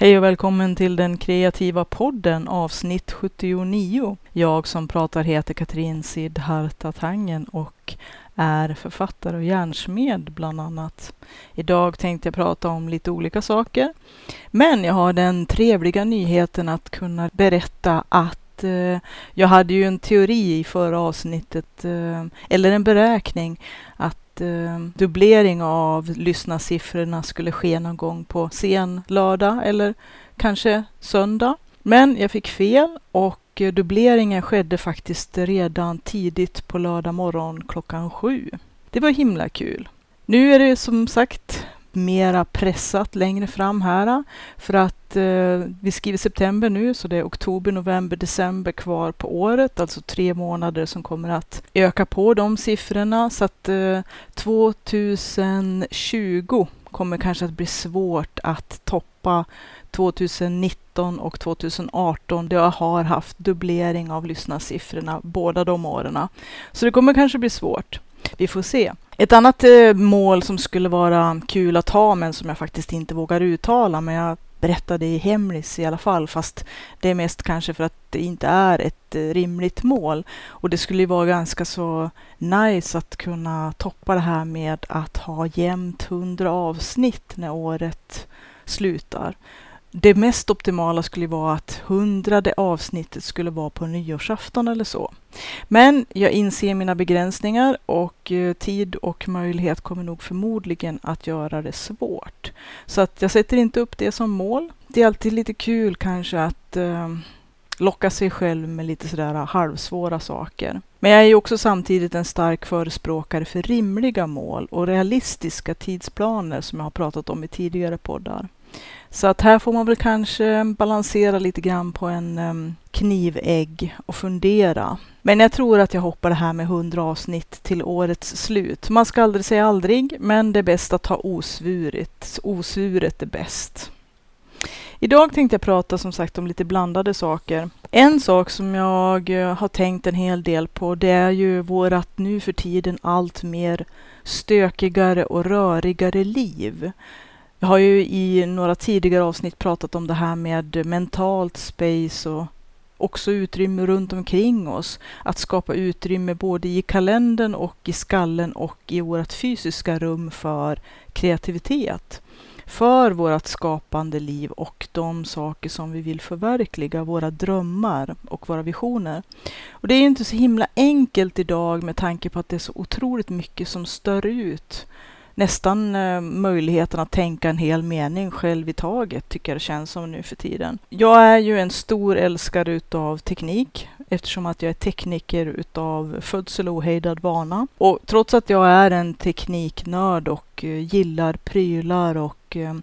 Hej och välkommen till den kreativa podden avsnitt 79. Jag som pratar heter Katrin Sidharta Tangen och är författare och järnsmed bland annat. Idag tänkte jag prata om lite olika saker. Men jag har den trevliga nyheten att kunna berätta att eh, jag hade ju en teori i förra avsnittet, eh, eller en beräkning, att Eh, dubblering av lyssnarsiffrorna skulle ske någon gång på sen lördag eller kanske söndag. Men jag fick fel och dubbleringen skedde faktiskt redan tidigt på lördag morgon klockan sju. Det var himla kul. Nu är det som sagt mera pressat längre fram här eh, för att eh, vi skriver september nu så det är oktober, november, december kvar på året, alltså tre månader som kommer att öka på de siffrorna så att eh, 2020 kommer kanske att bli svårt att toppa 2019 och 2018. Det har haft dubblering av lyssnarsiffrorna båda de åren. Så det kommer kanske bli svårt. Vi får se. Ett annat eh, mål som skulle vara kul att ha, men som jag faktiskt inte vågar uttala, men jag berättade i hemlis i alla fall, fast det är mest kanske för att det inte är ett eh, rimligt mål. Och det skulle ju vara ganska så nice att kunna toppa det här med att ha jämnt 100 avsnitt när året slutar. Det mest optimala skulle vara att hundrade avsnittet skulle vara på nyårsafton eller så. Men jag inser mina begränsningar och eh, tid och möjlighet kommer nog förmodligen att göra det svårt. Så att jag sätter inte upp det som mål. Det är alltid lite kul kanske att eh, locka sig själv med lite sådär halvsvåra saker. Men jag är ju också samtidigt en stark förespråkare för rimliga mål och realistiska tidsplaner som jag har pratat om i tidigare poddar. Så att här får man väl kanske balansera lite grann på en ehm, knivägg och fundera. Men jag tror att jag hoppar det här med 100 avsnitt till årets slut. Man ska aldrig säga aldrig, men det är bäst att ha osvuret. Osvuret är bäst. Idag tänkte jag prata som sagt om lite blandade saker. En sak som jag eh, har tänkt en hel del på det är ju vårat nu för tiden allt mer stökigare och rörigare liv. Jag har ju i några tidigare avsnitt pratat om det här med mentalt space och också utrymme runt omkring oss. Att skapa utrymme både i kalendern och i skallen och i vårt fysiska rum för kreativitet. För vårt skapande liv och de saker som vi vill förverkliga, våra drömmar och våra visioner. Och det är inte så himla enkelt idag med tanke på att det är så otroligt mycket som stör ut nästan eh, möjligheten att tänka en hel mening själv i taget, tycker jag det känns som nu för tiden. Jag är ju en stor älskare utav teknik eftersom att jag är tekniker utav födsel och ohejdad vana. Och trots att jag är en tekniknörd och eh, gillar prylar och eh,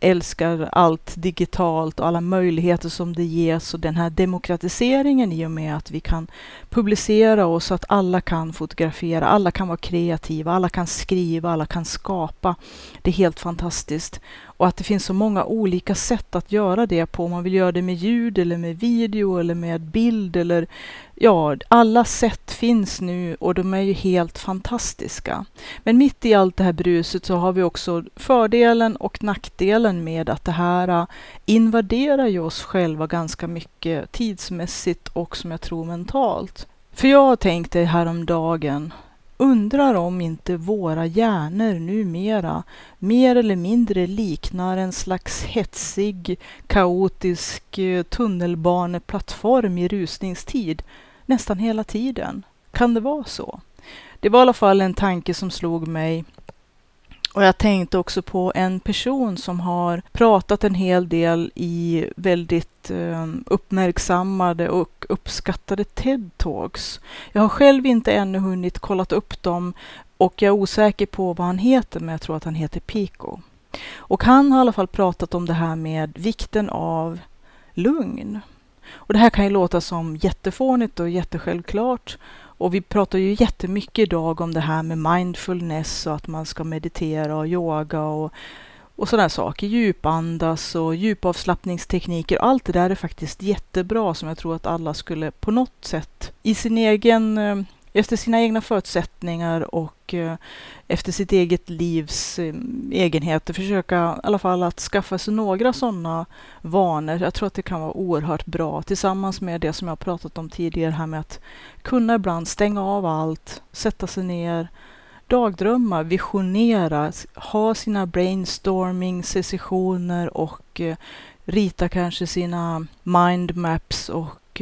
älskar allt digitalt och alla möjligheter som det ges och den här demokratiseringen i och med att vi kan publicera oss så att alla kan fotografera, alla kan vara kreativa, alla kan skriva, alla kan skapa. Det är helt fantastiskt. Och att det finns så många olika sätt att göra det på. Om man vill göra det med ljud eller med video eller med bild eller ja, alla sätt finns nu och de är ju helt fantastiska. Men mitt i allt det här bruset så har vi också fördelen och nackdelen med att det här äh, invaderar ju oss själva ganska mycket tidsmässigt och som jag tror mentalt. För jag tänkte häromdagen undrar om inte våra hjärnor numera mer eller mindre liknar en slags hetsig, kaotisk eh, tunnelbaneplattform i rusningstid nästan hela tiden. Kan det vara så? Det var i alla fall en tanke som slog mig och jag tänkte också på en person som har pratat en hel del i väldigt eh, uppmärksammade och uppskattade TED-talks. Jag har själv inte ännu hunnit kollat upp dem och jag är osäker på vad han heter, men jag tror att han heter Pico. Och han har i alla fall pratat om det här med vikten av lugn. Och det här kan ju låta som jättefånigt och jättesjälvklart. Och vi pratar ju jättemycket idag om det här med mindfulness och att man ska meditera och yoga och, och sådana saker. Djupandas och djupavslappningstekniker. Allt det där är faktiskt jättebra som jag tror att alla skulle på något sätt i sin egen eh, efter sina egna förutsättningar och eh, efter sitt eget livs eh, egenheter försöka i alla fall att skaffa sig några sådana vanor. Jag tror att det kan vara oerhört bra tillsammans med det som jag pratat om tidigare här med att kunna ibland stänga av allt, sätta sig ner, dagdrömma, visionera, ha sina brainstorming sessioner och eh, rita kanske sina mindmaps och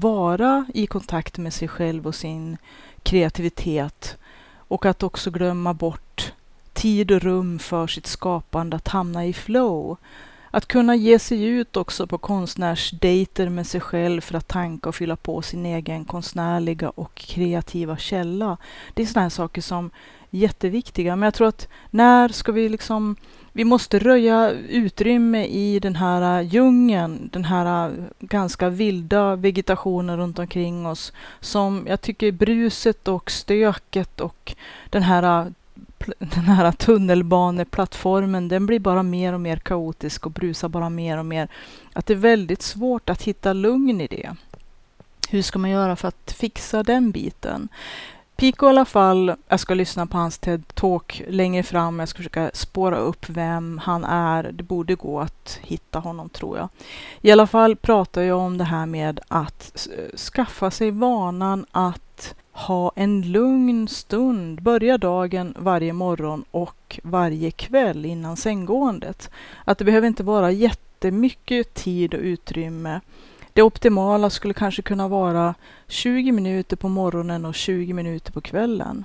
vara i kontakt med sig själv och sin kreativitet. Och att också glömma bort tid och rum för sitt skapande, att hamna i flow. Att kunna ge sig ut också på konstnärsdejter med sig själv för att tanka och fylla på sin egen konstnärliga och kreativa källa. Det är sådana här saker som jätteviktiga. Men jag tror att när ska vi liksom vi måste röja utrymme i den här äh, djungeln, den här äh, ganska vilda vegetationen runt omkring oss som jag tycker bruset och stöket och den här äh, den här tunnelbaneplattformen, den blir bara mer och mer kaotisk och brusar bara mer och mer. Att det är väldigt svårt att hitta lugn i det. Hur ska man göra för att fixa den biten? Pico i alla fall, jag ska lyssna på hans TED-talk längre fram. Jag ska försöka spåra upp vem han är. Det borde gå att hitta honom tror jag. I alla fall pratar jag om det här med att skaffa sig vanan att ha en lugn stund, börja dagen varje morgon och varje kväll innan sänggåendet. Att det behöver inte vara jättemycket tid och utrymme det optimala skulle kanske kunna vara 20 minuter på morgonen och 20 minuter på kvällen.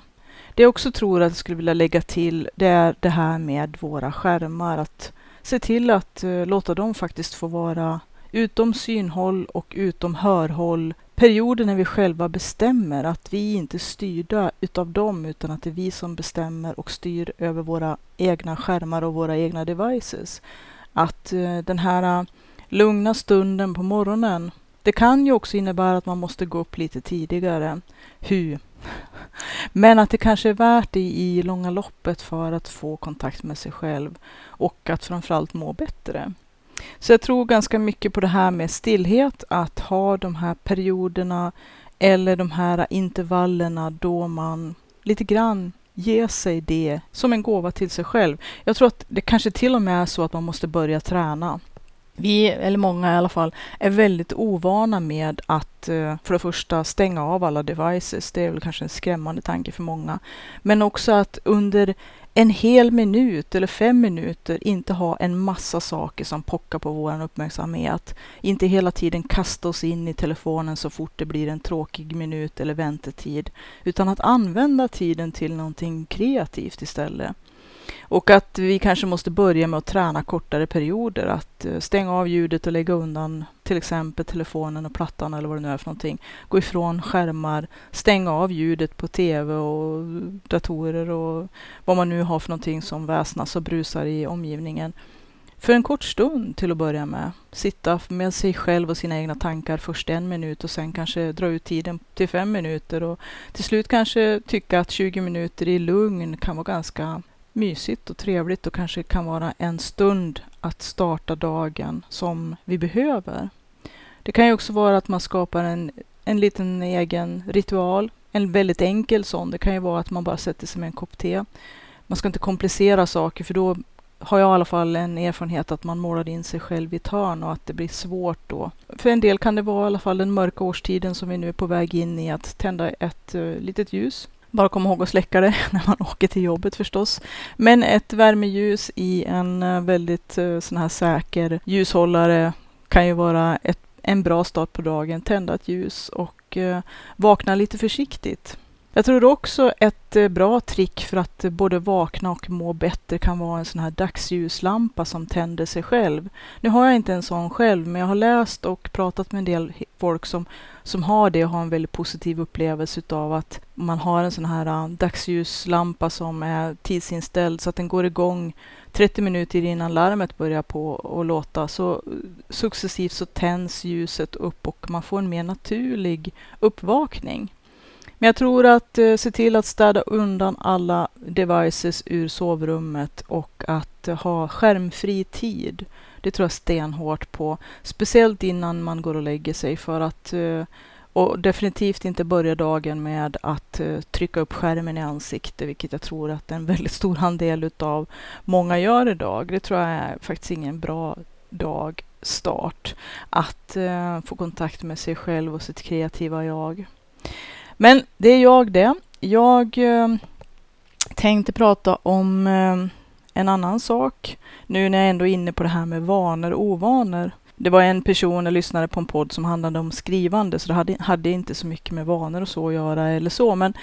Det jag också tror att jag skulle vilja lägga till, det är det här med våra skärmar. Att se till att uh, låta dem faktiskt få vara utom synhåll och utom hörhåll perioder när vi själva bestämmer att vi inte är styrda utav dem utan att det är vi som bestämmer och styr över våra egna skärmar och våra egna devices. Att uh, den här lugna stunden på morgonen. Det kan ju också innebära att man måste gå upp lite tidigare. Hur? Men att det kanske är värt det i långa loppet för att få kontakt med sig själv och att framförallt må bättre. Så jag tror ganska mycket på det här med stillhet, att ha de här perioderna eller de här intervallerna då man lite grann ger sig det som en gåva till sig själv. Jag tror att det kanske till och med är så att man måste börja träna vi, eller många i alla fall, är väldigt ovana med att eh, för det första stänga av alla devices. Det är väl kanske en skrämmande tanke för många. Men också att under en hel minut eller fem minuter inte ha en massa saker som pockar på vår uppmärksamhet. Inte hela tiden kasta oss in i telefonen så fort det blir en tråkig minut eller väntetid. Utan att använda tiden till någonting kreativt istället. Och att vi kanske måste börja med att träna kortare perioder. Att eh, stänga av ljudet och lägga undan till exempel telefonen och plattan eller vad det nu är för någonting. Gå ifrån skärmar, stänga av ljudet på tv och datorer och vad man nu har för någonting som väsnas och brusar i omgivningen. För en kort stund till att börja med. Sitta med sig själv och sina egna tankar först en minut och sen kanske dra ut tiden till fem minuter och till slut kanske tycka att 20 minuter i lugn kan vara ganska mysigt och trevligt och kanske kan vara en stund att starta dagen som vi behöver. Det kan ju också vara att man skapar en, en liten egen ritual, en väldigt enkel sån. Det kan ju vara att man bara sätter sig med en kopp te. Man ska inte komplicera saker för då har jag i alla fall en erfarenhet att man målar in sig själv i ett hörn och att det blir svårt då. För en del kan det vara i alla fall den mörka årstiden som vi nu är på väg in i att tända ett uh, litet ljus bara kom ihåg att släcka det när man åker till jobbet förstås. Men ett värmeljus i en eh, väldigt eh, sån här säker ljushållare kan ju vara ett, en bra start på dagen. Tända ett ljus och eh, vakna lite försiktigt. Jag tror också ett eh, bra trick för att eh, både vakna och må bättre kan vara en sån här dagsljuslampa som tänder sig själv. Nu har jag inte en sån själv, men jag har läst och pratat med en del folk som, som har det och har en väldigt positiv upplevelse utav att man har en sån här eh, dagsljuslampa som är tidsinställd så att den går igång 30 minuter innan larmet börjar på och låta. Så successivt så tänds ljuset upp och man får en mer naturlig uppvakning. Men jag tror att eh, se till att städa undan alla devices ur sovrummet och att eh, ha skärmfri tid. Det tror jag stenhårt på. Speciellt innan man går och lägger sig för att eh, Och definitivt inte börja dagen med att eh, trycka upp skärmen i ansiktet, vilket jag tror att en väldigt stor andel av många gör idag. Det tror jag är faktiskt ingen bra dag start. Att eh, få kontakt med sig själv och sitt kreativa jag. Men det är jag det. Jag eh, tänkte prata om eh, en annan sak nu när jag ändå är inne på det här med vanor och ovanor. Det var en person, jag lyssnade på en podd som handlade om skrivande, så det hade, hade inte så mycket med vanor och så att göra eller så, men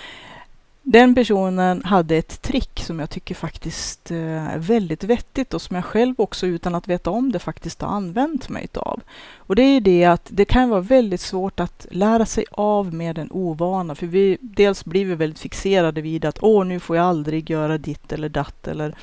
den personen hade ett trick som jag tycker faktiskt eh, är väldigt vettigt och som jag själv också utan att veta om det faktiskt har använt mig av. Och det är det att det kan vara väldigt svårt att lära sig av med en ovana, för vi, dels blir vi väldigt fixerade vid att åh, nu får jag aldrig göra ditt eller datt eller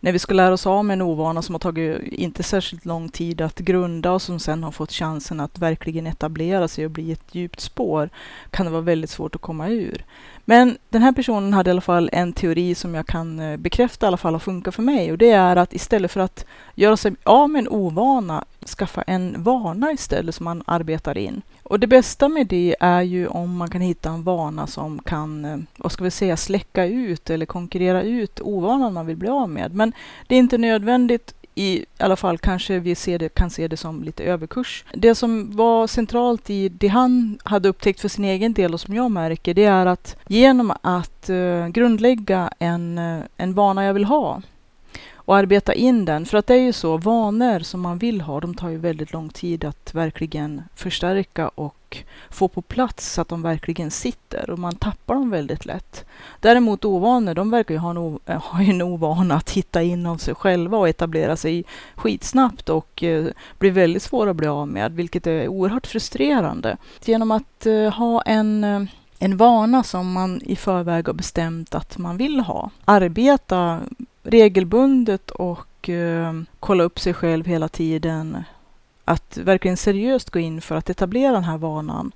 när vi ska lära oss av med en ovana som har tagit inte särskilt lång tid att grunda och som sen har fått chansen att verkligen etablera sig och bli ett djupt spår, kan det vara väldigt svårt att komma ur. Men den här personen hade i alla fall en teori som jag kan eh, bekräfta i alla fall har funkat för mig och det är att istället för att göra sig av med en ovana, skaffa en vana istället som man arbetar in. Och det bästa med det är ju om man kan hitta en vana som kan, eh, vad ska vi säga, släcka ut eller konkurrera ut ovanan man vill bli av med. Men det är inte nödvändigt i alla fall kanske vi ser det, kan se det som lite överkurs. Det som var centralt i det han hade upptäckt för sin egen del och som jag märker, det är att genom att eh, grundlägga en, eh, en vana jag vill ha och arbeta in den. För att det är ju så, vanor som man vill ha, de tar ju väldigt lång tid att verkligen förstärka och få på plats så att de verkligen sitter och man tappar dem väldigt lätt. Däremot ovanor, de verkar ju ha en, o, eh, ha en ovana att hitta inom sig själva och etablera sig skitsnabbt och eh, blir väldigt svåra att bli av med, vilket är oerhört frustrerande. Genom att eh, ha en eh, en vana som man i förväg har bestämt att man vill ha. Arbeta regelbundet och eh, kolla upp sig själv hela tiden. Att verkligen seriöst gå in för att etablera den här vanan.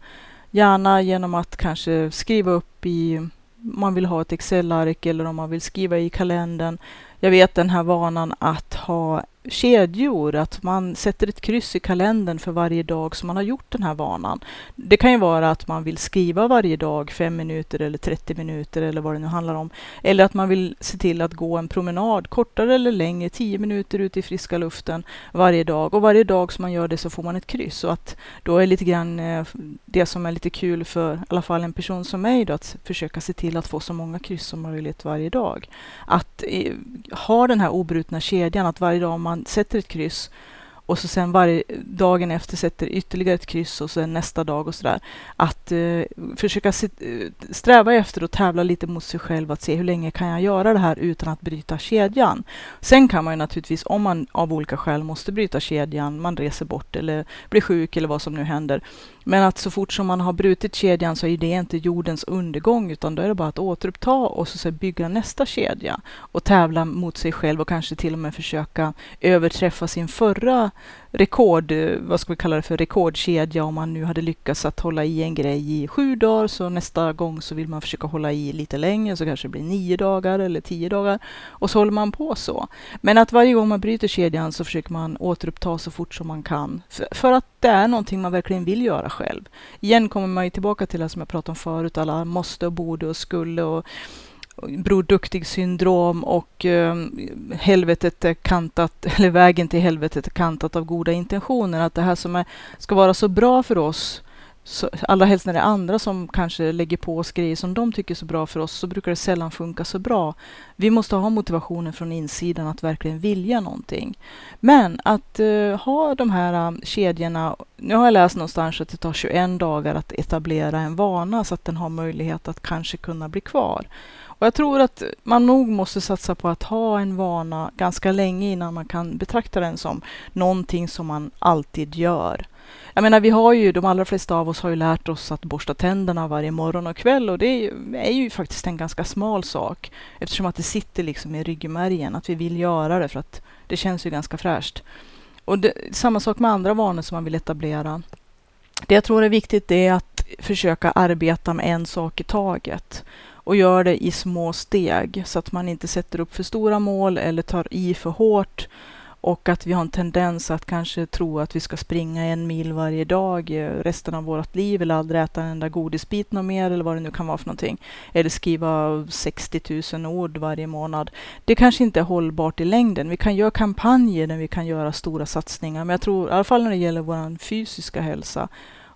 Gärna genom att kanske skriva upp i, om man vill ha ett Excel-ark eller om man vill skriva i kalendern. Jag vet den här vanan att ha kedjor, att man sätter ett kryss i kalendern för varje dag som man har gjort den här vanan. Det kan ju vara att man vill skriva varje dag fem minuter eller 30 minuter eller vad det nu handlar om. Eller att man vill se till att gå en promenad, kortare eller längre, 10 minuter ute i friska luften varje dag. Och varje dag som man gör det så får man ett kryss. Och att då är lite grann eh, det som är lite kul för i alla fall en person som mig då, att försöka se till att få så många kryss som möjligt varje dag. Att eh, ha den här obrutna kedjan, att varje dag man man sätter ett kryss och så sen varje dagen efter sätter ytterligare ett kryss och sen nästa dag och sådär. Att eh, försöka sit, eh, sträva efter och tävla lite mot sig själv, att se hur länge kan jag göra det här utan att bryta kedjan. Sen kan man ju naturligtvis, om man av olika skäl måste bryta kedjan, man reser bort eller blir sjuk eller vad som nu händer, men att så fort som man har brutit kedjan så är det inte jordens undergång utan då är det bara att återuppta och så bygga nästa kedja och tävla mot sig själv och kanske till och med försöka överträffa sin förra rekord, eh, vad ska vi kalla det för, rekordkedja om man nu hade lyckats att hålla i en grej i sju dagar så nästa gång så vill man försöka hålla i lite längre så kanske det blir nio dagar eller tio dagar och så håller man på så. Men att varje gång man bryter kedjan så försöker man återuppta så fort som man kan för, att det är någonting man verkligen vill göra själv. Igen kommer man ju tillbaka till det som jag pratade om förut, alla måste och borde och skulle och Bror Duktig-syndrom och eh, helvetet är kantat, eller vägen till helvetet är kantat av goda intentioner. Att det här som är, ska vara så bra för oss, så, allra helst när det är andra som kanske lägger på oss grejer som de tycker är så bra för oss, så brukar det sällan funka så bra. Vi måste ha motivationen från insidan att verkligen vilja någonting. Men att uh, ha de här um, kedjorna, nu har jag läst någonstans att det tar 21 dagar att etablera en vana så att den har möjlighet att kanske kunna bli kvar. Och jag tror att man nog måste satsa på att ha en vana ganska länge innan man kan betrakta den som någonting som man alltid gör. Jag menar, vi har ju, de allra flesta av oss har ju lärt oss att borsta tänderna varje morgon och kväll och det är ju, är ju faktiskt en ganska smal sak eftersom att det sitter liksom i ryggmärgen, att vi vill göra det för att det känns ju ganska fräscht. Och det, samma sak med andra vanor som man vill etablera. Det jag tror är viktigt är att försöka arbeta med en sak i taget och gör det i små steg så att man inte sätter upp för stora mål eller tar i för hårt Och att vi har en tendens att kanske tro att vi ska springa en mil varje dag eh, resten av vårt liv eller aldrig äta en enda godisbit något mer eller vad det nu kan vara för någonting. Eller skriva 60 000 ord varje månad. Det kanske inte är hållbart i längden. Vi kan göra kampanjer där vi kan göra stora satsningar. Men jag tror, i alla fall när det gäller vår fysiska hälsa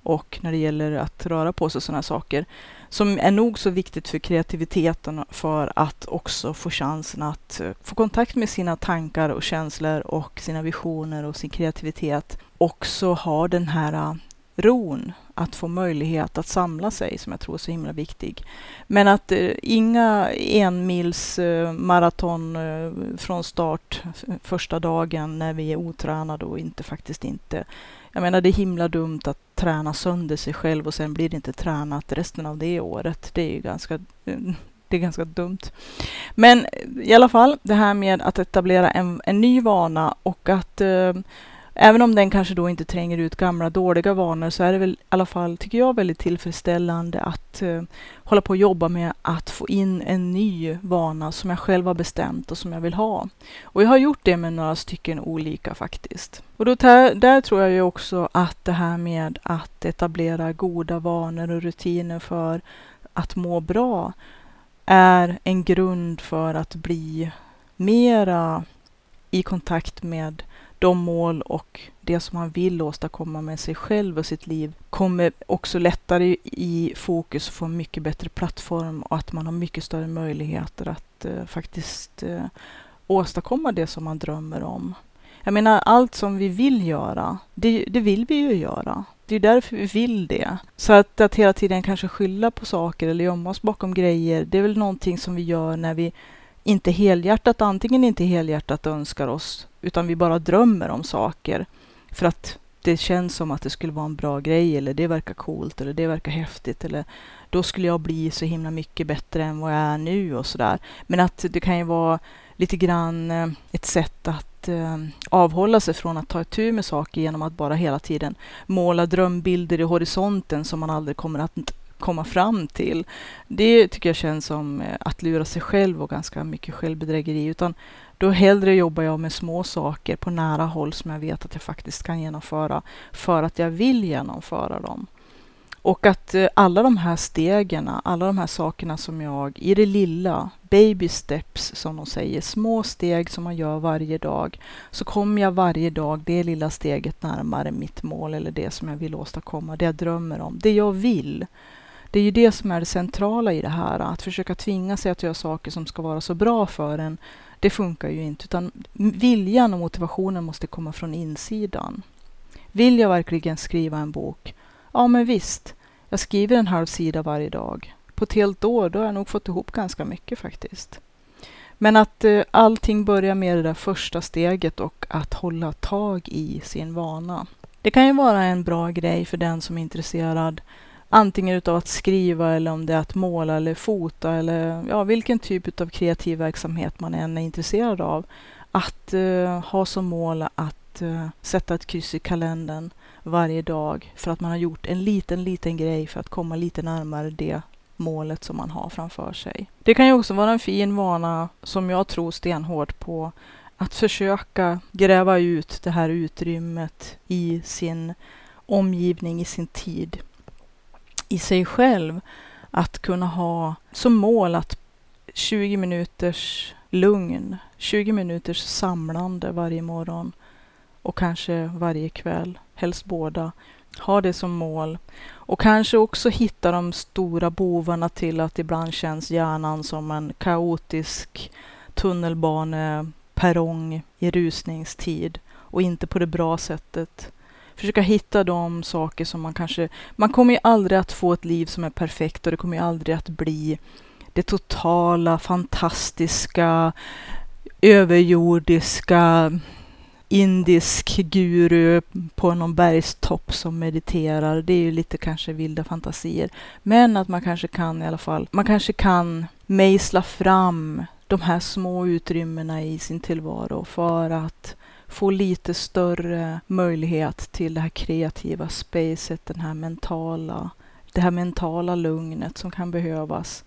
och när det gäller att röra på sig och sådana saker, som är nog så viktigt för kreativiteten för att också få chansen att eh, få kontakt med sina tankar och känslor och sina visioner och sin kreativitet. Också ha den här eh, ron att få möjlighet att samla sig som jag tror är så himla viktig. Men att eh, inga enmils eh, maraton eh, från start första dagen när vi är otränade och inte faktiskt inte jag menar det är himla dumt att träna sönder sig själv och sen blir det inte tränat resten av det året. Det är ju ganska, det är ganska dumt. Men i alla fall det här med att etablera en, en ny vana och att eh, Även om den kanske då inte tränger ut gamla dåliga vanor så är det väl i alla fall, tycker jag, väldigt tillfredsställande att eh, hålla på och jobba med att få in en ny vana som jag själv har bestämt och som jag vill ha. Och jag har gjort det med några stycken olika faktiskt. Och då där tror jag ju också att det här med att etablera goda vanor och rutiner för att må bra är en grund för att bli mera i kontakt med de mål och det som man vill åstadkomma med sig själv och sitt liv kommer också lättare i fokus och få en mycket bättre plattform och att man har mycket större möjligheter att eh, faktiskt eh, åstadkomma det som man drömmer om. Jag menar, allt som vi vill göra, det, det vill vi ju göra. Det är därför vi vill det. Så att, att hela tiden kanske skylla på saker eller gömma oss bakom grejer, det är väl någonting som vi gör när vi inte helhjärtat, antingen inte helhjärtat önskar oss, utan vi bara drömmer om saker för att det känns som att det skulle vara en bra grej eller det verkar coolt eller det verkar häftigt eller då skulle jag bli så himla mycket bättre än vad jag är nu och sådär. Men att det kan ju vara lite grann eh, ett sätt att eh, avhålla sig från att ta itu med saker genom att bara hela tiden måla drömbilder i horisonten som man aldrig kommer att komma fram till. Det tycker jag känns som eh, att lura sig själv och ganska mycket självbedrägeri. Utan då hellre jobbar jag med små saker på nära håll som jag vet att jag faktiskt kan genomföra för att jag vill genomföra dem. Och att eh, alla de här stegen, alla de här sakerna som jag i det lilla, baby steps som de säger, små steg som man gör varje dag, så kommer jag varje dag det lilla steget närmare mitt mål eller det som jag vill åstadkomma, det jag drömmer om, det jag vill. Det är ju det som är det centrala i det här, att försöka tvinga sig att göra saker som ska vara så bra för en. Det funkar ju inte, utan viljan och motivationen måste komma från insidan. Vill jag verkligen skriva en bok? Ja, men visst. Jag skriver en halv sida varje dag. På ett helt år, då har jag nog fått ihop ganska mycket faktiskt. Men att eh, allting börjar med det där första steget och att hålla tag i sin vana. Det kan ju vara en bra grej för den som är intresserad antingen utav att skriva eller om det är att måla eller fota eller ja, vilken typ av kreativ verksamhet man än är intresserad av. Att uh, ha som mål att uh, sätta ett kryss i kalendern varje dag för att man har gjort en liten, liten grej för att komma lite närmare det målet som man har framför sig. Det kan ju också vara en fin vana som jag tror stenhårt på att försöka gräva ut det här utrymmet i sin omgivning, i sin tid i sig själv att kunna ha som mål att 20 minuters lugn, 20 minuters samlande varje morgon och kanske varje kväll, helst båda. Ha det som mål och kanske också hitta de stora bovarna till att ibland känns hjärnan som en kaotisk tunnelbaneperrong i rusningstid och inte på det bra sättet försöka hitta de saker som man kanske... Man kommer ju aldrig att få ett liv som är perfekt och det kommer ju aldrig att bli det totala, fantastiska, överjordiska indisk guru på någon bergstopp som mediterar. Det är ju lite kanske vilda fantasier. Men att man kanske kan i alla fall, man kanske kan mejsla fram de här små utrymmena i sin tillvaro för att få lite större möjlighet till det här kreativa spacet, den här mentala, det här mentala lugnet som kan behövas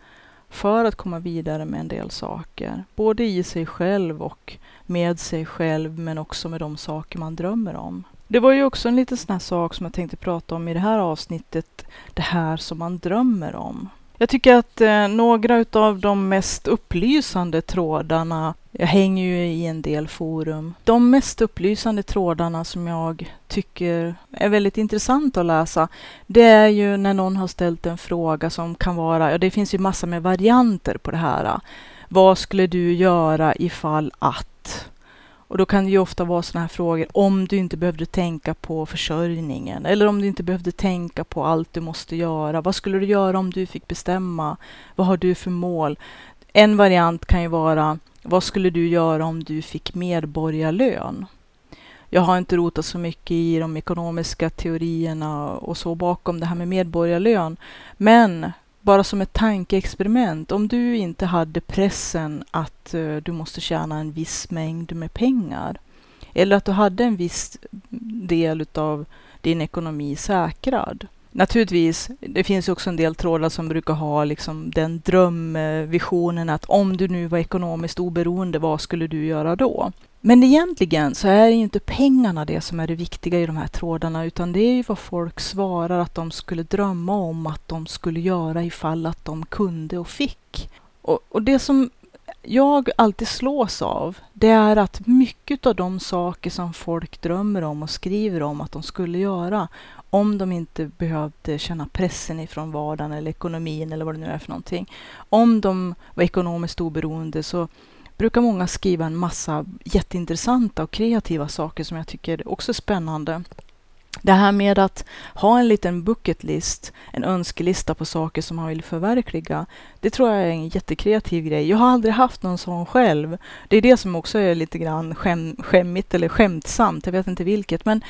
för att komma vidare med en del saker. Både i sig själv och med sig själv, men också med de saker man drömmer om. Det var ju också en liten sån här sak som jag tänkte prata om i det här avsnittet. Det här som man drömmer om. Jag tycker att eh, några av de mest upplysande trådarna, jag hänger ju i en del forum, de mest upplysande trådarna som jag tycker är väldigt intressant att läsa, det är ju när någon har ställt en fråga som kan vara, ja det finns ju massor med varianter på det här. Vad skulle du göra ifall att? Och då kan det ju ofta vara sådana här frågor om du inte behövde tänka på försörjningen eller om du inte behövde tänka på allt du måste göra. Vad skulle du göra om du fick bestämma? Vad har du för mål? En variant kan ju vara vad skulle du göra om du fick medborgarlön? Jag har inte rotat så mycket i de ekonomiska teorierna och så bakom det här med medborgarlön. Men bara som ett tankeexperiment, om du inte hade pressen att uh, du måste tjäna en viss mängd med pengar, eller att du hade en viss del av din ekonomi säkrad. Naturligtvis, det finns också en del trådar som brukar ha liksom den drömvisionen att om du nu var ekonomiskt oberoende, vad skulle du göra då? Men egentligen så är det inte pengarna det som är det viktiga i de här trådarna, utan det är ju vad folk svarar att de skulle drömma om att de skulle göra ifall att de kunde och fick. Och, och det som jag alltid slås av, det är att mycket av de saker som folk drömmer om och skriver om att de skulle göra, om de inte behövde känna pressen ifrån vardagen eller ekonomin eller vad det nu är för någonting. Om de var ekonomiskt oberoende så brukar många skriva en massa jätteintressanta och kreativa saker som jag tycker också är spännande. Det här med att ha en liten bucket list, en önskelista på saker som man vill förverkliga, det tror jag är en jättekreativ grej. Jag har aldrig haft någon sån själv. Det är det som också är lite grann skäm, skämmigt eller skämtsamt, jag vet inte vilket. Men,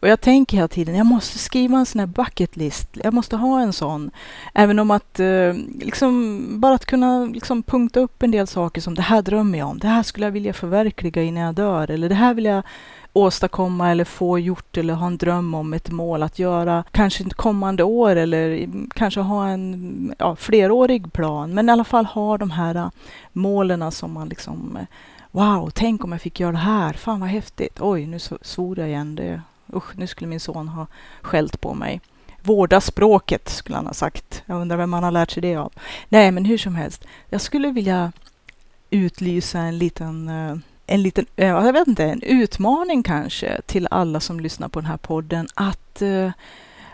och jag tänker hela tiden, jag måste skriva en sån här bucket list. Jag måste ha en sån. Även om att, eh, liksom, bara att kunna liksom punkta upp en del saker som det här drömmer jag om, det här skulle jag vilja förverkliga innan jag dör, eller det här vill jag åstadkomma eller få gjort eller ha en dröm om ett mål att göra, kanske kommande år eller kanske ha en ja, flerårig plan, men i alla fall ha de här äh, målen som man liksom eh, Wow, tänk om jag fick göra det här. Fan vad häftigt. Oj, nu svor jag igen. Det, usch, nu skulle min son ha skällt på mig. Vårda språket, skulle han ha sagt. Jag undrar vem man har lärt sig det av. Nej, men hur som helst. Jag skulle vilja utlysa en liten eh, en liten, eh, jag vet inte, en utmaning kanske till alla som lyssnar på den här podden att eh,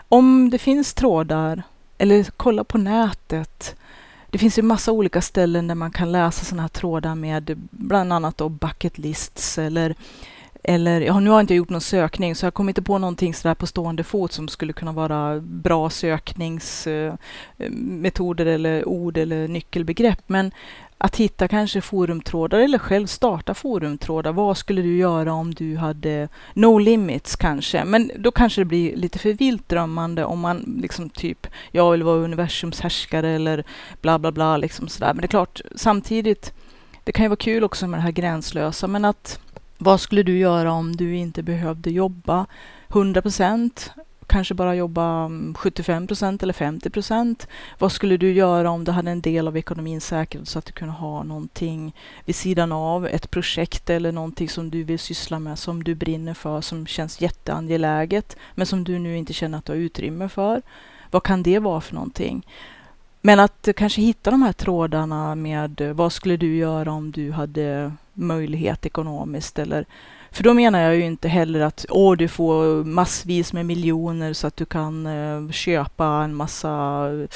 om det finns trådar eller kolla på nätet. Det finns ju massa olika ställen där man kan läsa sådana här trådar med bland annat då bucket lists eller eller, ja, nu har jag inte gjort någon sökning så jag kommer inte på någonting sådär på stående fot som skulle kunna vara bra sökningsmetoder eh, eller ord eller nyckelbegrepp. Men att hitta kanske forumtrådar eller själv starta forumtrådar. Vad skulle du göra om du hade no limits kanske? Men då kanske det blir lite för vilt drömmande om man liksom typ, jag vill vara universums härskare eller bla bla bla liksom sådär. Men det är klart, samtidigt, det kan ju vara kul också med det här gränslösa, men att vad skulle du göra om du inte behövde jobba 100 procent kanske bara jobba mm, 75 procent eller 50 procent. Vad skulle du göra om du hade en del av ekonomin säkrad så att du kunde ha någonting vid sidan av, ett projekt eller någonting som du vill syssla med, som du brinner för, som känns jätteangeläget, men som du nu inte känner att du har utrymme för. Vad kan det vara för någonting? Men att kanske hitta de här trådarna med eh, vad skulle du göra om du hade möjlighet ekonomiskt eller för då menar jag ju inte heller att åh, du får massvis med miljoner så att du kan eh, köpa en massa eh,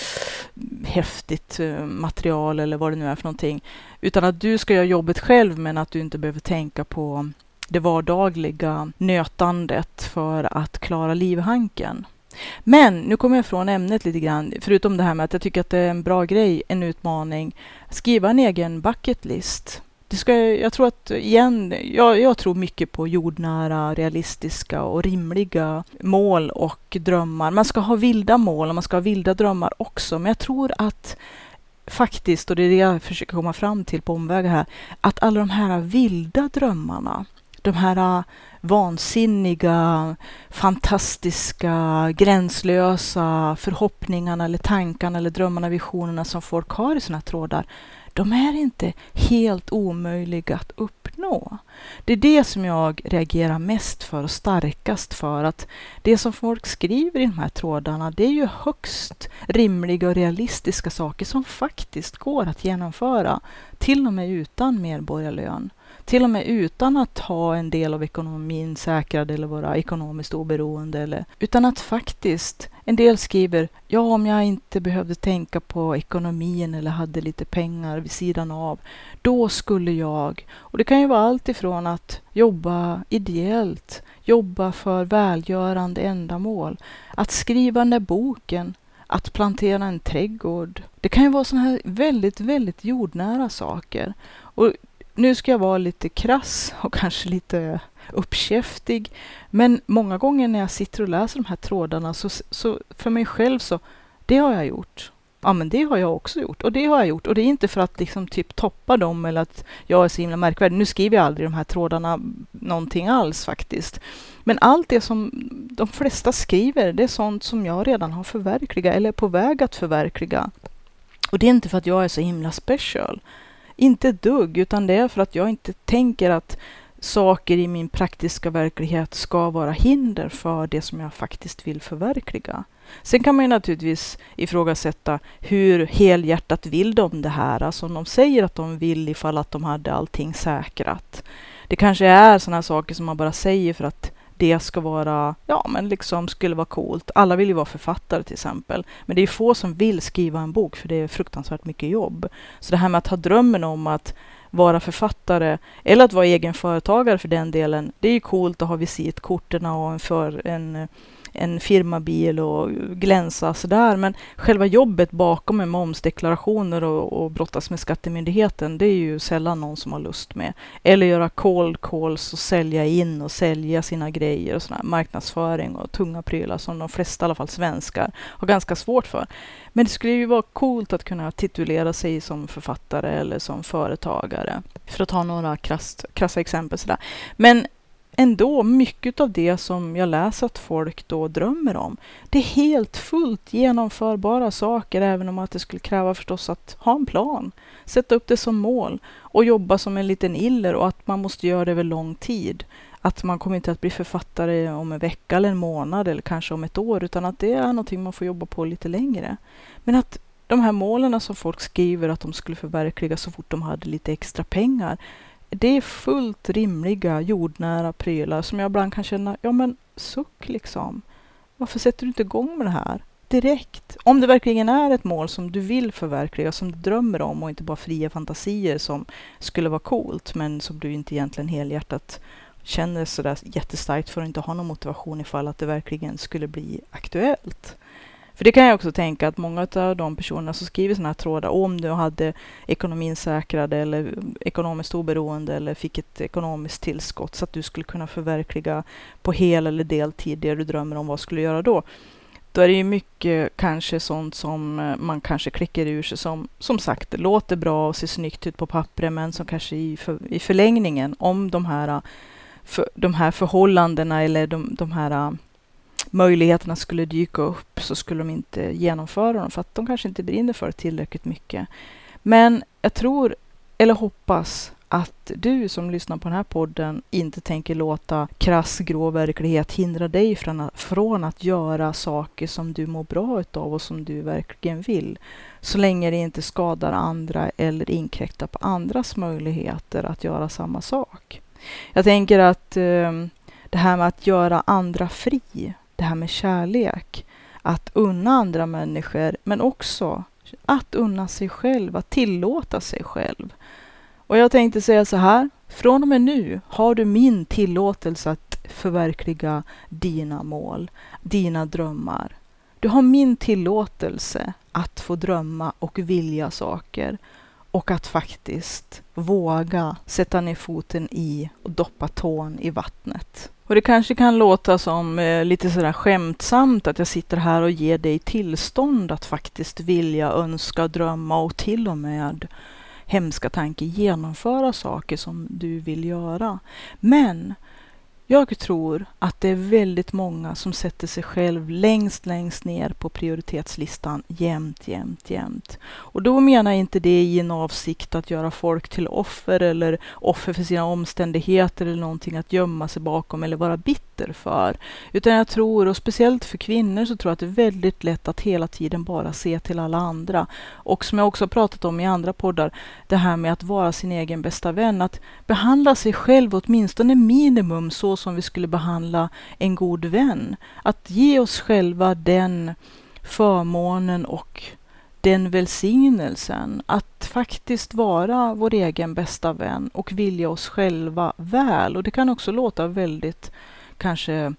häftigt eh, material eller vad det nu är för någonting. Utan att du ska göra jobbet själv men att du inte behöver tänka på det vardagliga nötandet för att klara livhanken. Men nu kommer jag från ämnet lite grann, förutom det här med att jag tycker att det är en bra grej, en utmaning. Skriva en egen bucket list det ska, jag tror att, igen, jag, jag, tror mycket på jordnära, realistiska och rimliga mål och drömmar. Man ska ha vilda mål och man ska ha vilda drömmar också, men jag tror att faktiskt, och det är det jag försöker komma fram till på omvägar här, att alla de här vilda drömmarna, de här vansinniga, fantastiska, gränslösa förhoppningarna eller tankarna eller drömmarna, visionerna som folk har i sina trådar, de är inte helt omöjliga att uppnå. Det är det som jag reagerar mest för och starkast för. Att det som folk skriver i de här trådarna, det är ju högst rimliga och realistiska saker som faktiskt går att genomföra, till och med utan medborgarlön till och med utan att ha en del av ekonomin säkrad eller vara ekonomiskt oberoende. Eller, utan att faktiskt, en del skriver, ja om jag inte behövde tänka på ekonomin eller hade lite pengar vid sidan av, då skulle jag, och det kan ju vara allt ifrån att jobba ideellt, jobba för välgörande ändamål, att skriva den där boken, att plantera en trädgård. Det kan ju vara sådana här väldigt, väldigt jordnära saker. Och nu ska jag vara lite krass och kanske lite uppkäftig. Men många gånger när jag sitter och läser de här trådarna så, så för mig själv så, det har jag gjort. Ja, men det har jag också gjort och det har jag gjort och det är inte för att liksom typ toppa dem eller att jag är så himla märkvärdig. Nu skriver jag aldrig de här trådarna någonting alls faktiskt. Men allt det som de flesta skriver, det är sånt som jag redan har förverkligat eller är på väg att förverkliga. Och det är inte för att jag är så himla special. Inte ett dugg, utan det är för att jag inte tänker att saker i min praktiska verklighet ska vara hinder för det som jag faktiskt vill förverkliga. Sen kan man ju naturligtvis ifrågasätta hur helhjärtat vill de det här, alltså om de säger att de vill ifall att de hade allting säkrat. Det kanske är sådana saker som man bara säger för att det ska vara, ja men liksom skulle vara coolt. Alla vill ju vara författare till exempel. Men det är få som vill skriva en bok för det är fruktansvärt mycket jobb. Så det här med att ha drömmen om att vara författare eller att vara egen företagare för den delen. Det är ju coolt att ha visitkorten och en, för, en en firmabil och glänsa sådär. Men själva jobbet bakom med momsdeklarationer och, och brottas med Skattemyndigheten, det är ju sällan någon som har lust med. Eller göra cold calls och sälja in och sälja sina grejer och sådär. Marknadsföring och tunga prylar som de flesta, i alla fall svenskar, har ganska svårt för. Men det skulle ju vara coolt att kunna titulera sig som författare eller som företagare. För att ta några krassa, krassa exempel sådär. Men ändå mycket av det som jag läser att folk då drömmer om. Det är helt fullt genomförbara saker, även om att det skulle kräva förstås att ha en plan, sätta upp det som mål och jobba som en liten iller och att man måste göra det över lång tid. Att man kommer inte att bli författare om en vecka eller en månad eller kanske om ett år, utan att det är någonting man får jobba på lite längre. Men att de här målen som folk skriver att de skulle förverkliga så fort de hade lite extra pengar, det är fullt rimliga jordnära prylar som jag ibland kan känna, ja men suck liksom. Varför sätter du inte igång med det här direkt? Om det verkligen är ett mål som du vill förverkliga, som du drömmer om och inte bara fria fantasier som skulle vara coolt, men som du inte egentligen helhjärtat känner sådär jättestarkt för att inte ha någon motivation ifall att det verkligen skulle bli aktuellt. För det kan jag också tänka att många av de personerna som skriver sådana här trådar, om du hade ekonomin säkrad eller ekonomiskt oberoende eller fick ett ekonomiskt tillskott så att du skulle kunna förverkliga på hel eller deltid det du drömmer om, vad skulle du göra då? Då är det ju mycket kanske sånt som eh, man kanske klickar ur sig som, som sagt, låter bra och ser snyggt ut på pappret, men som kanske i, för, i förlängningen, om de här, eh, för, de här förhållandena eller de, de här eh, möjligheterna skulle dyka upp så skulle de inte genomföra dem för att de kanske inte brinner för det tillräckligt mycket. Men jag tror, eller hoppas, att du som lyssnar på den här podden inte tänker låta krass grå verklighet hindra dig från att, från att göra saker som du mår bra utav och som du verkligen vill. Så länge det inte skadar andra eller inkräktar på andras möjligheter att göra samma sak. Jag tänker att eh, det här med att göra andra fri det här med kärlek. Att unna andra människor, men också att unna sig själv, att tillåta sig själv. Och jag tänkte säga så här, från och med nu har du min tillåtelse att förverkliga dina mål, dina drömmar. Du har min tillåtelse att få drömma och vilja saker och att faktiskt våga sätta ner foten i och doppa tån i vattnet. Och det kanske kan låta som eh, lite sådär skämtsamt att jag sitter här och ger dig tillstånd att faktiskt vilja, önska, drömma och till och med hemska tanke genomföra saker som du vill göra. Men jag tror att det är väldigt många som sätter sig själv längst, längst ner på prioritetslistan jämt, jämt, jämt. Och då menar jag inte det i en avsikt att göra folk till offer eller offer för sina omständigheter eller någonting att gömma sig bakom eller vara bitter för. Utan jag tror, och speciellt för kvinnor, så tror jag att det är väldigt lätt att hela tiden bara se till alla andra. Och som jag också pratat om i andra poddar, det här med att vara sin egen bästa vän, att behandla sig själv åtminstone minimum så som vi skulle behandla en god vän. Att ge oss själva den förmånen och den välsignelsen att faktiskt vara vår egen bästa vän och vilja oss själva väl. Och det kan också låta väldigt kanske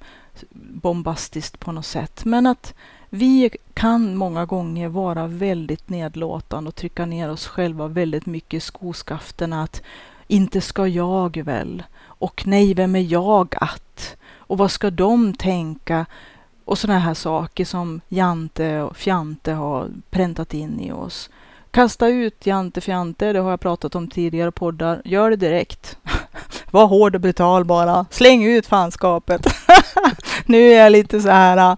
bombastiskt på något sätt, men att vi kan många gånger vara väldigt nedlåtande och trycka ner oss själva väldigt mycket i skoskaften. Att inte ska jag väl? Och nej, vem är jag att? Och vad ska de tänka? Och sådana här saker som Jante och Fjante har präntat in i oss. Kasta ut Jante Fjante, det har jag pratat om tidigare poddar. Gör det direkt. Var hård och brutal bara. Släng ut fanskapet. nu är jag lite så här, äh,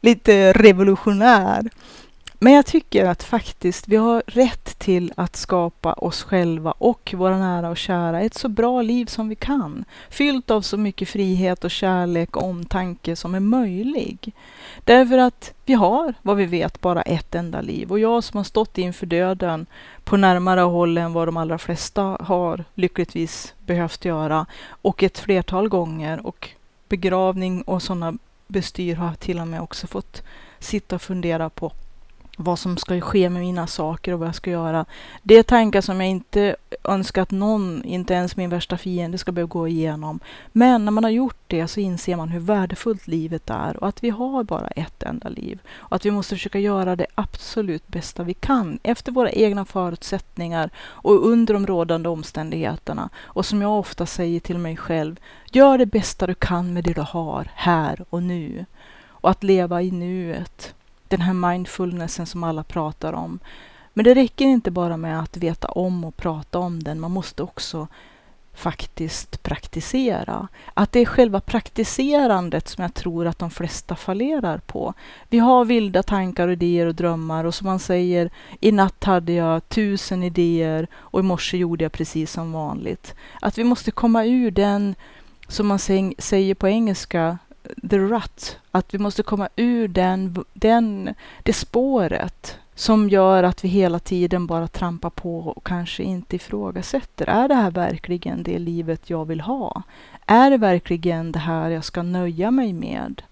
lite revolutionär. Men jag tycker att faktiskt vi har rätt till att skapa oss själva och våra nära och kära ett så bra liv som vi kan. Fyllt av så mycket frihet och kärlek och omtanke som är möjlig. Därför att vi har, vad vi vet, bara ett enda liv. Och jag som har stått inför döden på närmare håll än vad de allra flesta har lyckligtvis behövt göra och ett flertal gånger och begravning och sådana bestyr har jag till och med också fått sitta och fundera på vad som ska ske med mina saker och vad jag ska göra. Det är tankar som jag inte önskar att någon, inte ens min värsta fiende, ska behöva gå igenom. Men när man har gjort det så inser man hur värdefullt livet är och att vi har bara ett enda liv. Och att vi måste försöka göra det absolut bästa vi kan efter våra egna förutsättningar och under de rådande omständigheterna. Och som jag ofta säger till mig själv, gör det bästa du kan med det du har här och nu. Och att leva i nuet den här mindfulnessen som alla pratar om. Men det räcker inte bara med att veta om och prata om den. Man måste också faktiskt praktisera. Att det är själva praktiserandet som jag tror att de flesta fallerar på. Vi har vilda tankar, idéer och drömmar och som man säger, i natt hade jag tusen idéer och i morse gjorde jag precis som vanligt. Att vi måste komma ur den, som man säger på engelska, the rut, att vi måste komma ur den, den, det spåret som gör att vi hela tiden bara trampar på och kanske inte ifrågasätter. Är det här verkligen det livet jag vill ha? Är det verkligen det här jag ska nöja mig med?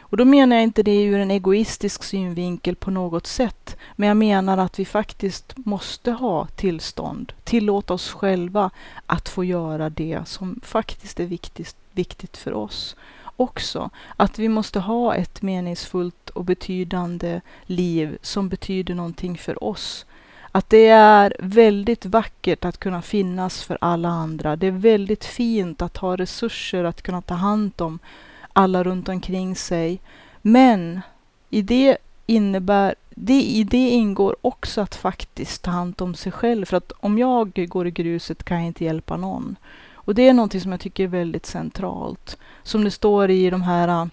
Och då menar jag inte det ur en egoistisk synvinkel på något sätt, men jag menar att vi faktiskt måste ha tillstånd, tillåta oss själva att få göra det som faktiskt är viktigt, viktigt för oss också. Att vi måste ha ett meningsfullt och betydande liv som betyder någonting för oss. Att det är väldigt vackert att kunna finnas för alla andra. Det är väldigt fint att ha resurser att kunna ta hand om alla runt omkring sig. Men i det innebär det, I det ingår också att faktiskt ta hand om sig själv. För att om jag går i gruset kan jag inte hjälpa någon. Och det är någonting som jag tycker är väldigt centralt. Som det står i de här äh,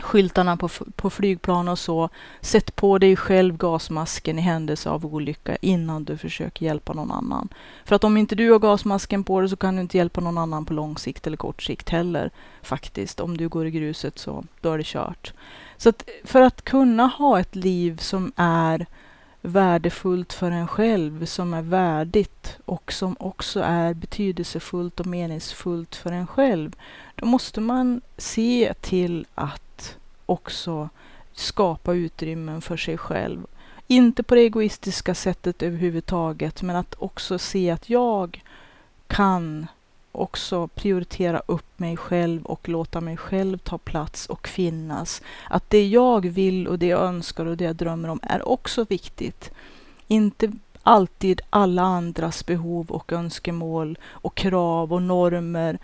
skyltarna på, på flygplan och så. Sätt på dig själv gasmasken i händelse av olycka innan du försöker hjälpa någon annan. För att om inte du har gasmasken på dig så kan du inte hjälpa någon annan på lång sikt eller kort sikt heller. Faktiskt, om du går i gruset så då är det kört. Så att för att kunna ha ett liv som är värdefullt för en själv, som är värdigt och som också är betydelsefullt och meningsfullt för en själv, då måste man se till att också skapa utrymmen för sig själv. Inte på det egoistiska sättet överhuvudtaget, men att också se att jag kan också prioritera upp mig själv och låta mig själv ta plats och finnas. Att det jag vill och det jag önskar och det jag drömmer om är också viktigt. Inte alltid alla andras behov och önskemål och krav och normer,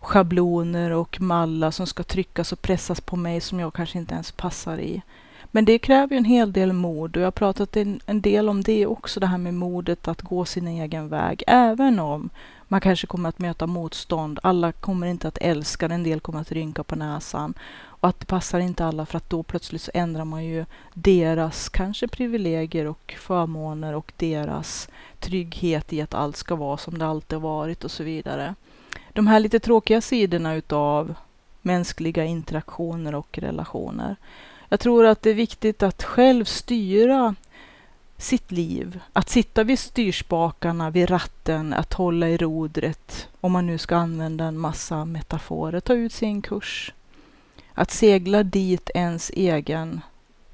schabloner och mallar som ska tryckas och pressas på mig som jag kanske inte ens passar i. Men det kräver ju en hel del mod och jag har pratat en, en del om det också, det här med modet att gå sin egen väg. Även om man kanske kommer att möta motstånd. Alla kommer inte att älska en del kommer att rynka på näsan. Och att det passar inte alla för att då plötsligt så ändrar man ju deras kanske privilegier och förmåner och deras trygghet i att allt ska vara som det alltid har varit och så vidare. De här lite tråkiga sidorna utav mänskliga interaktioner och relationer. Jag tror att det är viktigt att själv styra sitt liv. Att sitta vid styrspakarna, vid ratten, att hålla i rodret, om man nu ska använda en massa metaforer, ta ut sin kurs. Att segla dit ens egen,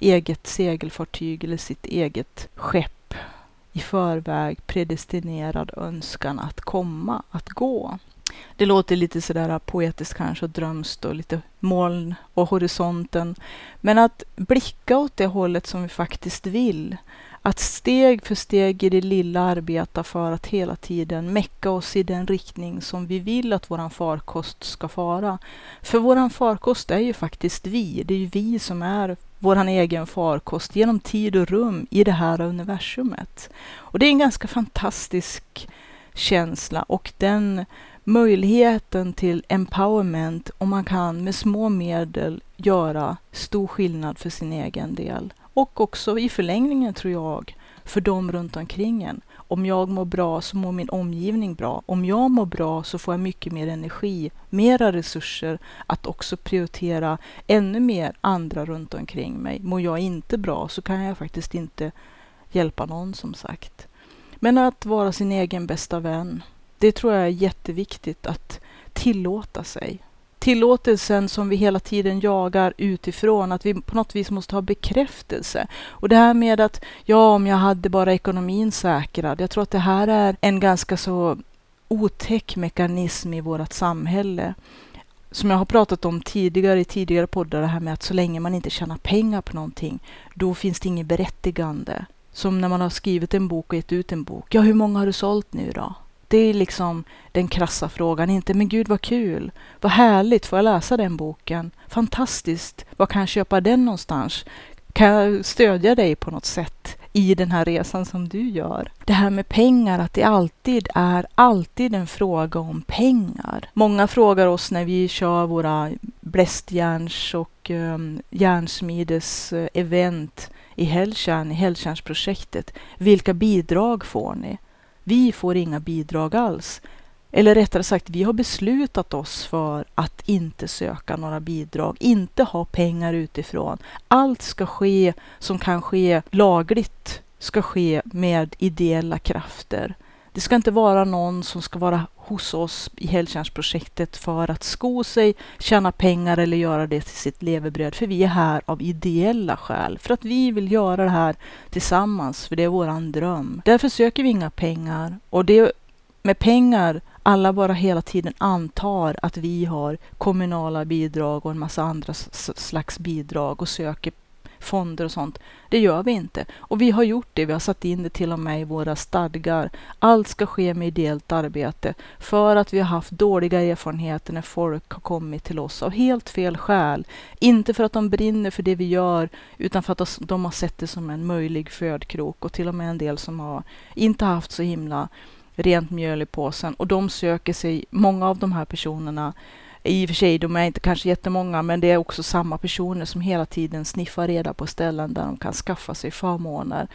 eget segelfartyg eller sitt eget skepp i förväg predestinerad önskan att komma, att gå. Det låter lite sådär poetiskt kanske och drömskt och lite moln och horisonten. Men att blicka åt det hållet som vi faktiskt vill. Att steg för steg i det lilla arbeta för att hela tiden mecka oss i den riktning som vi vill att våran farkost ska fara. För våran farkost är ju faktiskt vi. Det är ju vi som är våran egen farkost genom tid och rum i det här universumet. Och det är en ganska fantastisk känsla och den möjligheten till empowerment och man kan med små medel göra stor skillnad för sin egen del. Och också i förlängningen tror jag för dem runt omkring en. Om jag mår bra så mår min omgivning bra. Om jag mår bra så får jag mycket mer energi, mera resurser att också prioritera ännu mer andra runt omkring mig. Mår jag inte bra så kan jag faktiskt inte hjälpa någon som sagt. Men att vara sin egen bästa vän, det tror jag är jätteviktigt att tillåta sig. Tillåtelsen som vi hela tiden jagar utifrån, att vi på något vis måste ha bekräftelse. Och det här med att, ja, om jag hade bara ekonomin säkrad. Jag tror att det här är en ganska så otäck mekanism i vårt samhälle som jag har pratat om tidigare i tidigare poddar, det här med att så länge man inte tjänar pengar på någonting, då finns det inget berättigande. Som när man har skrivit en bok och gett ut en bok. Ja, hur många har du sålt nu då? Det är liksom den krassa frågan, inte men gud vad kul, vad härligt, får jag läsa den boken? Fantastiskt, var kan jag köpa den någonstans? Kan jag stödja dig på något sätt i den här resan som du gör? Det här med pengar, att det alltid är alltid en fråga om pengar. Många frågar oss när vi kör våra blästjärns och um, järnsmides eh, event i Hällkärn, i Hällkärnsprojektet. Vilka bidrag får ni? Vi får inga bidrag alls. Eller rättare sagt, vi har beslutat oss för att inte söka några bidrag, inte ha pengar utifrån. Allt ska ske som kan ske lagligt, ska ske med ideella krafter. Det ska inte vara någon som ska vara hos oss i Hälltjärnsprojektet för att sko sig, tjäna pengar eller göra det till sitt levebröd. För vi är här av ideella skäl. För att vi vill göra det här tillsammans, för det är våran dröm. Därför söker vi inga pengar. Och det med pengar, alla bara hela tiden antar att vi har kommunala bidrag och en massa andra slags bidrag och söker fonder och sånt. Det gör vi inte. Och vi har gjort det. Vi har satt in det till och med i våra stadgar. Allt ska ske med ideellt arbete för att vi har haft dåliga erfarenheter när folk har kommit till oss av helt fel skäl. Inte för att de brinner för det vi gör, utan för att de har sett det som en möjlig födkrok och till och med en del som har inte haft så himla rent mjöl i påsen och de söker sig, många av de här personerna i och för sig, de är inte kanske jättemånga, men det är också samma personer som hela tiden sniffar reda på ställen där de kan skaffa sig förmåner.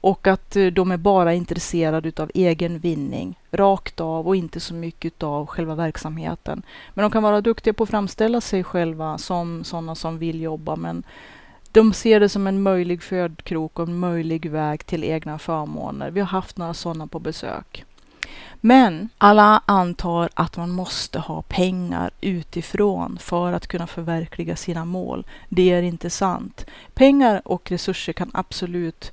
Och att eh, de är bara intresserade av egen vinning, rakt av och inte så mycket av själva verksamheten. Men de kan vara duktiga på att framställa sig själva som sådana som vill jobba, men de ser det som en möjlig födkrok och en möjlig väg till egna förmåner. Vi har haft några sådana på besök. Men alla antar att man måste ha pengar utifrån för att kunna förverkliga sina mål. Det är inte sant. Pengar och resurser kan absolut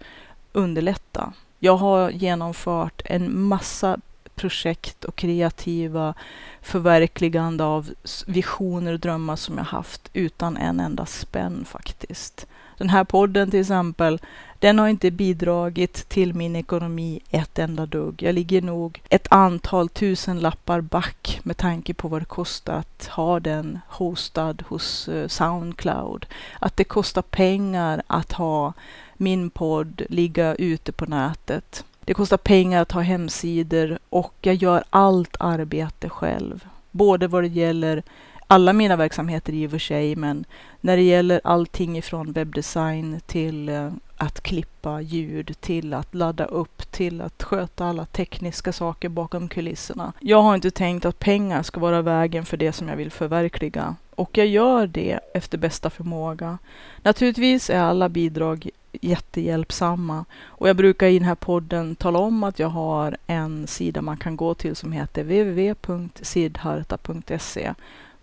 underlätta. Jag har genomfört en massa projekt och kreativa förverkligande av visioner och drömmar som jag haft utan en enda spänn faktiskt. Den här podden till exempel, den har inte bidragit till min ekonomi ett enda dugg. Jag ligger nog ett antal tusen lappar back med tanke på vad det kostar att ha den hostad hos eh, Soundcloud. Att det kostar pengar att ha min podd ligga ute på nätet. Det kostar pengar att ha hemsidor och jag gör allt arbete själv. Både vad det gäller alla mina verksamheter i och för sig, men när det gäller allting ifrån webbdesign till eh, att klippa ljud, till att ladda upp, till att sköta alla tekniska saker bakom kulisserna. Jag har inte tänkt att pengar ska vara vägen för det som jag vill förverkliga. Och jag gör det efter bästa förmåga. Naturligtvis är alla bidrag jättehjälpsamma. Och jag brukar i den här podden tala om att jag har en sida man kan gå till som heter www.sidharta.se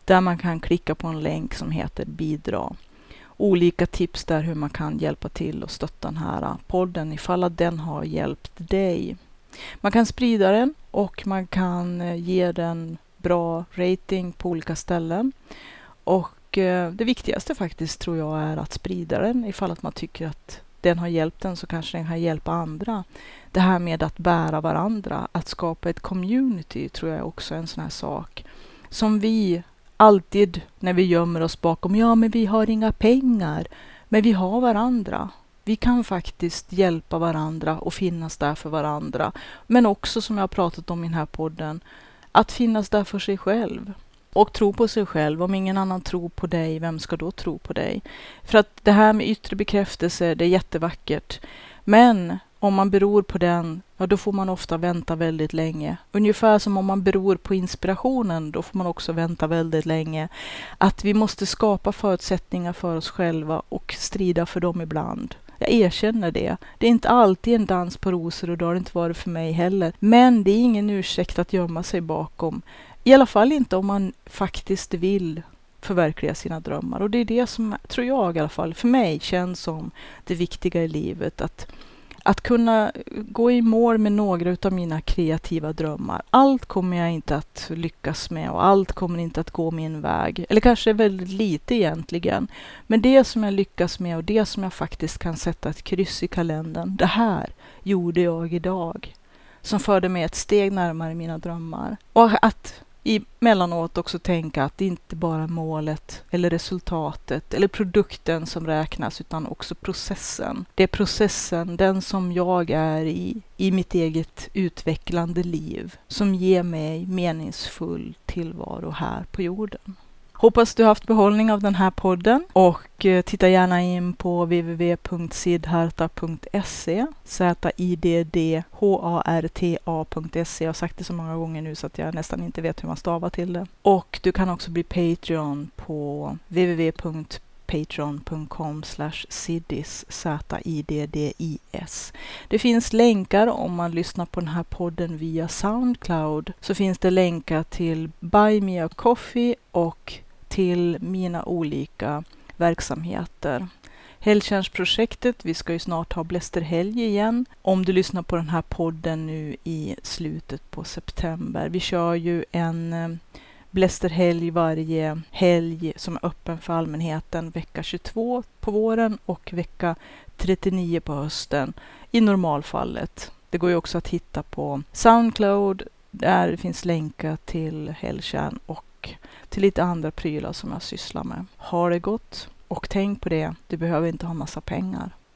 där man kan klicka på en länk som heter bidra. Olika tips där hur man kan hjälpa till och stötta den här podden ifall att den har hjälpt dig. Man kan sprida den och man kan eh, ge den bra rating på olika ställen. Och eh, det viktigaste faktiskt tror jag är att sprida den ifall att man tycker att den har hjälpt en så kanske den kan hjälpa andra. Det här med att bära varandra, att skapa ett community tror jag också är en sån här sak som vi alltid när vi gömmer oss bakom, ja men vi har inga pengar, men vi har varandra. Vi kan faktiskt hjälpa varandra och finnas där för varandra. Men också som jag har pratat om i den här podden, att finnas där för sig själv och tro på sig själv. Om ingen annan tror på dig, vem ska då tro på dig? För att det här med yttre bekräftelse, det är jättevackert. Men om man beror på den, ja då får man ofta vänta väldigt länge. Ungefär som om man beror på inspirationen, då får man också vänta väldigt länge. Att vi måste skapa förutsättningar för oss själva och strida för dem ibland. Jag erkänner det. Det är inte alltid en dans på rosor och det har det inte varit för mig heller. Men det är ingen ursäkt att gömma sig bakom. I alla fall inte om man faktiskt vill förverkliga sina drömmar. Och det är det som, tror jag i alla fall, för mig känns som det viktiga i livet. Att att kunna gå i mål med några av mina kreativa drömmar. Allt kommer jag inte att lyckas med och allt kommer inte att gå min väg. Eller kanske väldigt lite egentligen. Men det som jag lyckas med och det som jag faktiskt kan sätta ett kryss i kalendern. Det här gjorde jag idag. Som förde mig ett steg närmare mina drömmar. Och att emellanåt också tänka att det inte bara är målet eller resultatet eller produkten som räknas utan också processen. Det är processen, den som jag är i, i mitt eget utvecklande liv, som ger mig meningsfull tillvaro här på jorden. Hoppas du haft behållning av den här podden och eh, titta gärna in på www.sidharta.se Z-I-D-D-H-A-R-T-A.se Jag har sagt det så många gånger nu så att jag nästan inte vet hur man stavar till det. Och du kan också bli Patreon på www.patreon.com siddis Z-I-D-D-I-S. Det finns länkar om man lyssnar på den här podden via Soundcloud så finns det länkar till Buy Me A Coffee och till mina olika verksamheter. Helgtjänstprojektet, vi ska ju snart ha Blästerhelg igen. Om du lyssnar på den här podden nu i slutet på september. Vi kör ju en eh, Blästerhelg varje helg som är öppen för allmänheten vecka 22 på våren och vecka 39 på hösten i normalfallet. Det går ju också att hitta på Soundcloud där det finns länkar till Helgtjärn och till lite andra prylar som jag sysslar med. Ha det gott och tänk på det, du behöver inte ha massa pengar.